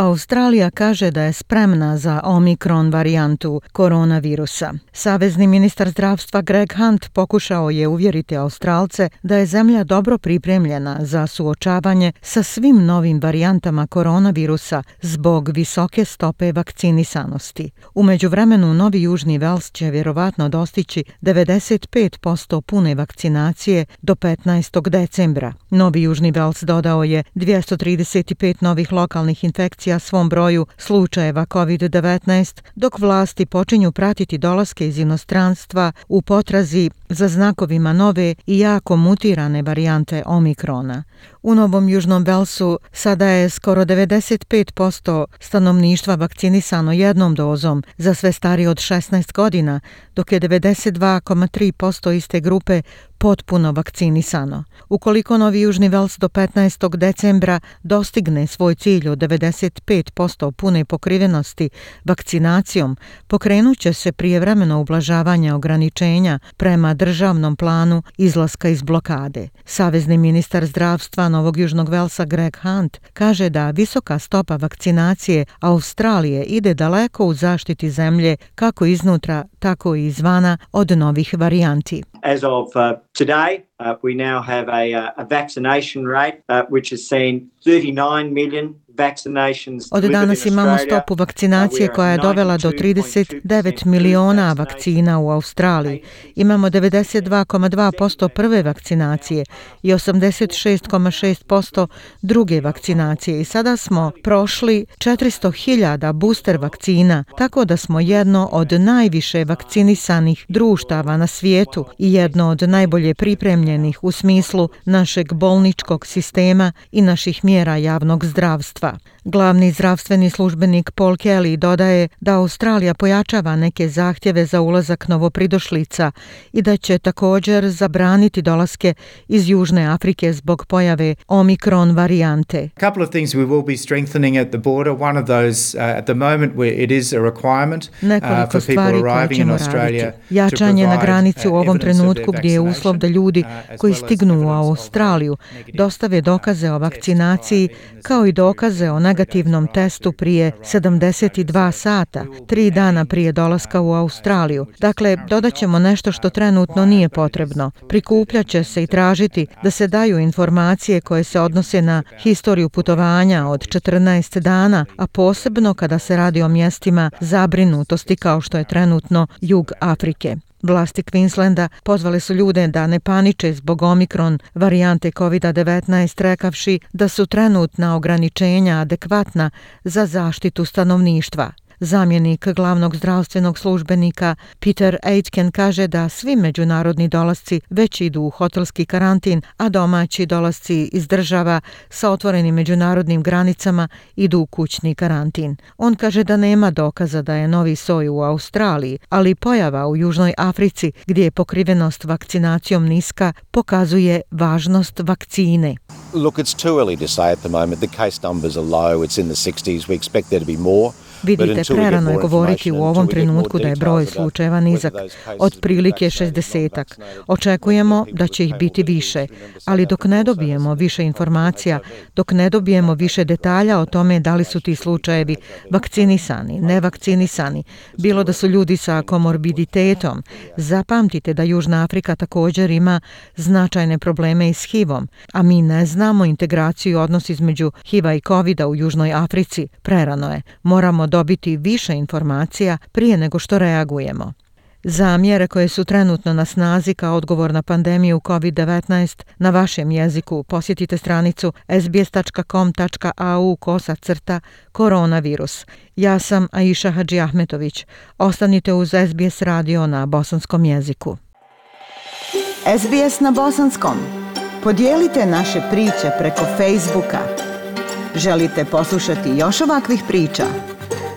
Australija kaže da je spremna za omikron varijantu koronavirusa. Savezni ministar zdravstva Greg Hunt pokušao je uvjeriti Australce da je zemlja dobro pripremljena za suočavanje sa svim novim varijantama koronavirusa zbog visoke stope vakcinisanosti. U međuvremenu Novi Južni Vels će vjerovatno dostići 95% pune vakcinacije do 15. decembra. Novi Južni Vels dodao je 235 novih lokalnih infekcija informacija svom broju slučajeva COVID-19, dok vlasti počinju pratiti dolaske iz inostranstva u potrazi za znakovima nove i jako mutirane varijante Omikrona. U Novom Južnom Velsu sada je skoro 95% stanovništva vakcinisano jednom dozom za sve starije od 16 godina, dok je 92,3% iste grupe potpuno vakcinisano. Ukoliko Novi Južni Vels do 15. decembra dostigne svoj cilj od 95% pune pokrivenosti vakcinacijom, pokrenuće se prijevremeno ublažavanje ograničenja prema državnom planu izlaska iz blokade. Savezni ministar zdravstva Novog Južnog Velsa Greg Hunt kaže da visoka stopa vakcinacije Australije ide daleko u zaštiti zemlje kako iznutra, tako i izvana od novih varijanti. As of uh, today, uh, we now have a, uh, a vaccination rate uh, which has seen 39 million Od danas imamo stopu vakcinacije koja je dovela do 39 miliona vakcina u Australiji. Imamo 92,2% prve vakcinacije i 86,6% druge vakcinacije. I sada smo prošli 400.000 booster vakcina, tako da smo jedno od najviše vakcinisanih društava na svijetu i jedno od najbolje pripremljenih u smislu našeg bolničkog sistema i naših mjera javnog zdravstva. Opfer. Glavni zdravstveni službenik Paul Kelly dodaje da Australija pojačava neke zahtjeve za ulazak novopridošlica i da će također zabraniti dolaske iz Južne Afrike zbog pojave Omikron varijante. Couple of things we will be strengthening at the border. One of those uh, at the moment where it is a requirement uh, Nekoliko stvari koje ćemo raditi. Jačanje na granici u uh, ovom trenutku gdje je uslov da ljudi uh, koji stignu u Australiju dostave dokaze o vakcinaciji kao i dokaze o negativnom testu prije 72 sata, tri dana prije dolaska u Australiju. Dakle, dodaćemo nešto što trenutno nije potrebno. Prikupljaće se i tražiti da se daju informacije koje se odnose na historiju putovanja od 14 dana, a posebno kada se radi o mjestima zabrinutosti kao što je trenutno Jug Afrike. Vlasti Queenslanda pozvali su ljude da ne paniče zbog omikron varijante COVID-19 rekavši da su trenutna ograničenja adekvatna za zaštitu stanovništva. Zamjenik glavnog zdravstvenog službenika Peter Aitken kaže da svi međunarodni dolasci već idu u hotelski karantin, a domaći dolasci iz država sa otvorenim međunarodnim granicama idu u kućni karantin. On kaže da nema dokaza da je novi soj u Australiji, ali pojava u Južnoj Africi gdje je pokrivenost vakcinacijom niska pokazuje važnost vakcine. Look, it's too early to say at the moment. The case numbers are low. It's in the 60s. We expect there to be more. Vidite, prerano je govoriti u ovom trenutku da je broj slučajeva nizak, od prilike 60-ak. Očekujemo da će ih biti više, ali dok ne dobijemo više informacija, dok ne dobijemo više detalja o tome da li su ti slučajevi vakcinisani, nevakcinisani, bilo da su ljudi sa komorbiditetom, zapamtite da Južna Afrika također ima značajne probleme i s HIV-om, a mi ne znamo integraciju odnos između HIV-a i COVID-a u Južnoj Africi, prerano je. Moramo dobiti više informacija prije nego što reagujemo. Za mjere koje su trenutno na snazi kao odgovor na pandemiju COVID-19 na vašem jeziku posjetite stranicu sbs.com.au kosa crta koronavirus. Ja sam Aisha Hadži Ahmetović. Ostanite uz SBS radio na bosanskom jeziku. SBS na bosanskom. Podijelite naše priče preko Facebooka. Želite poslušati još ovakvih priča?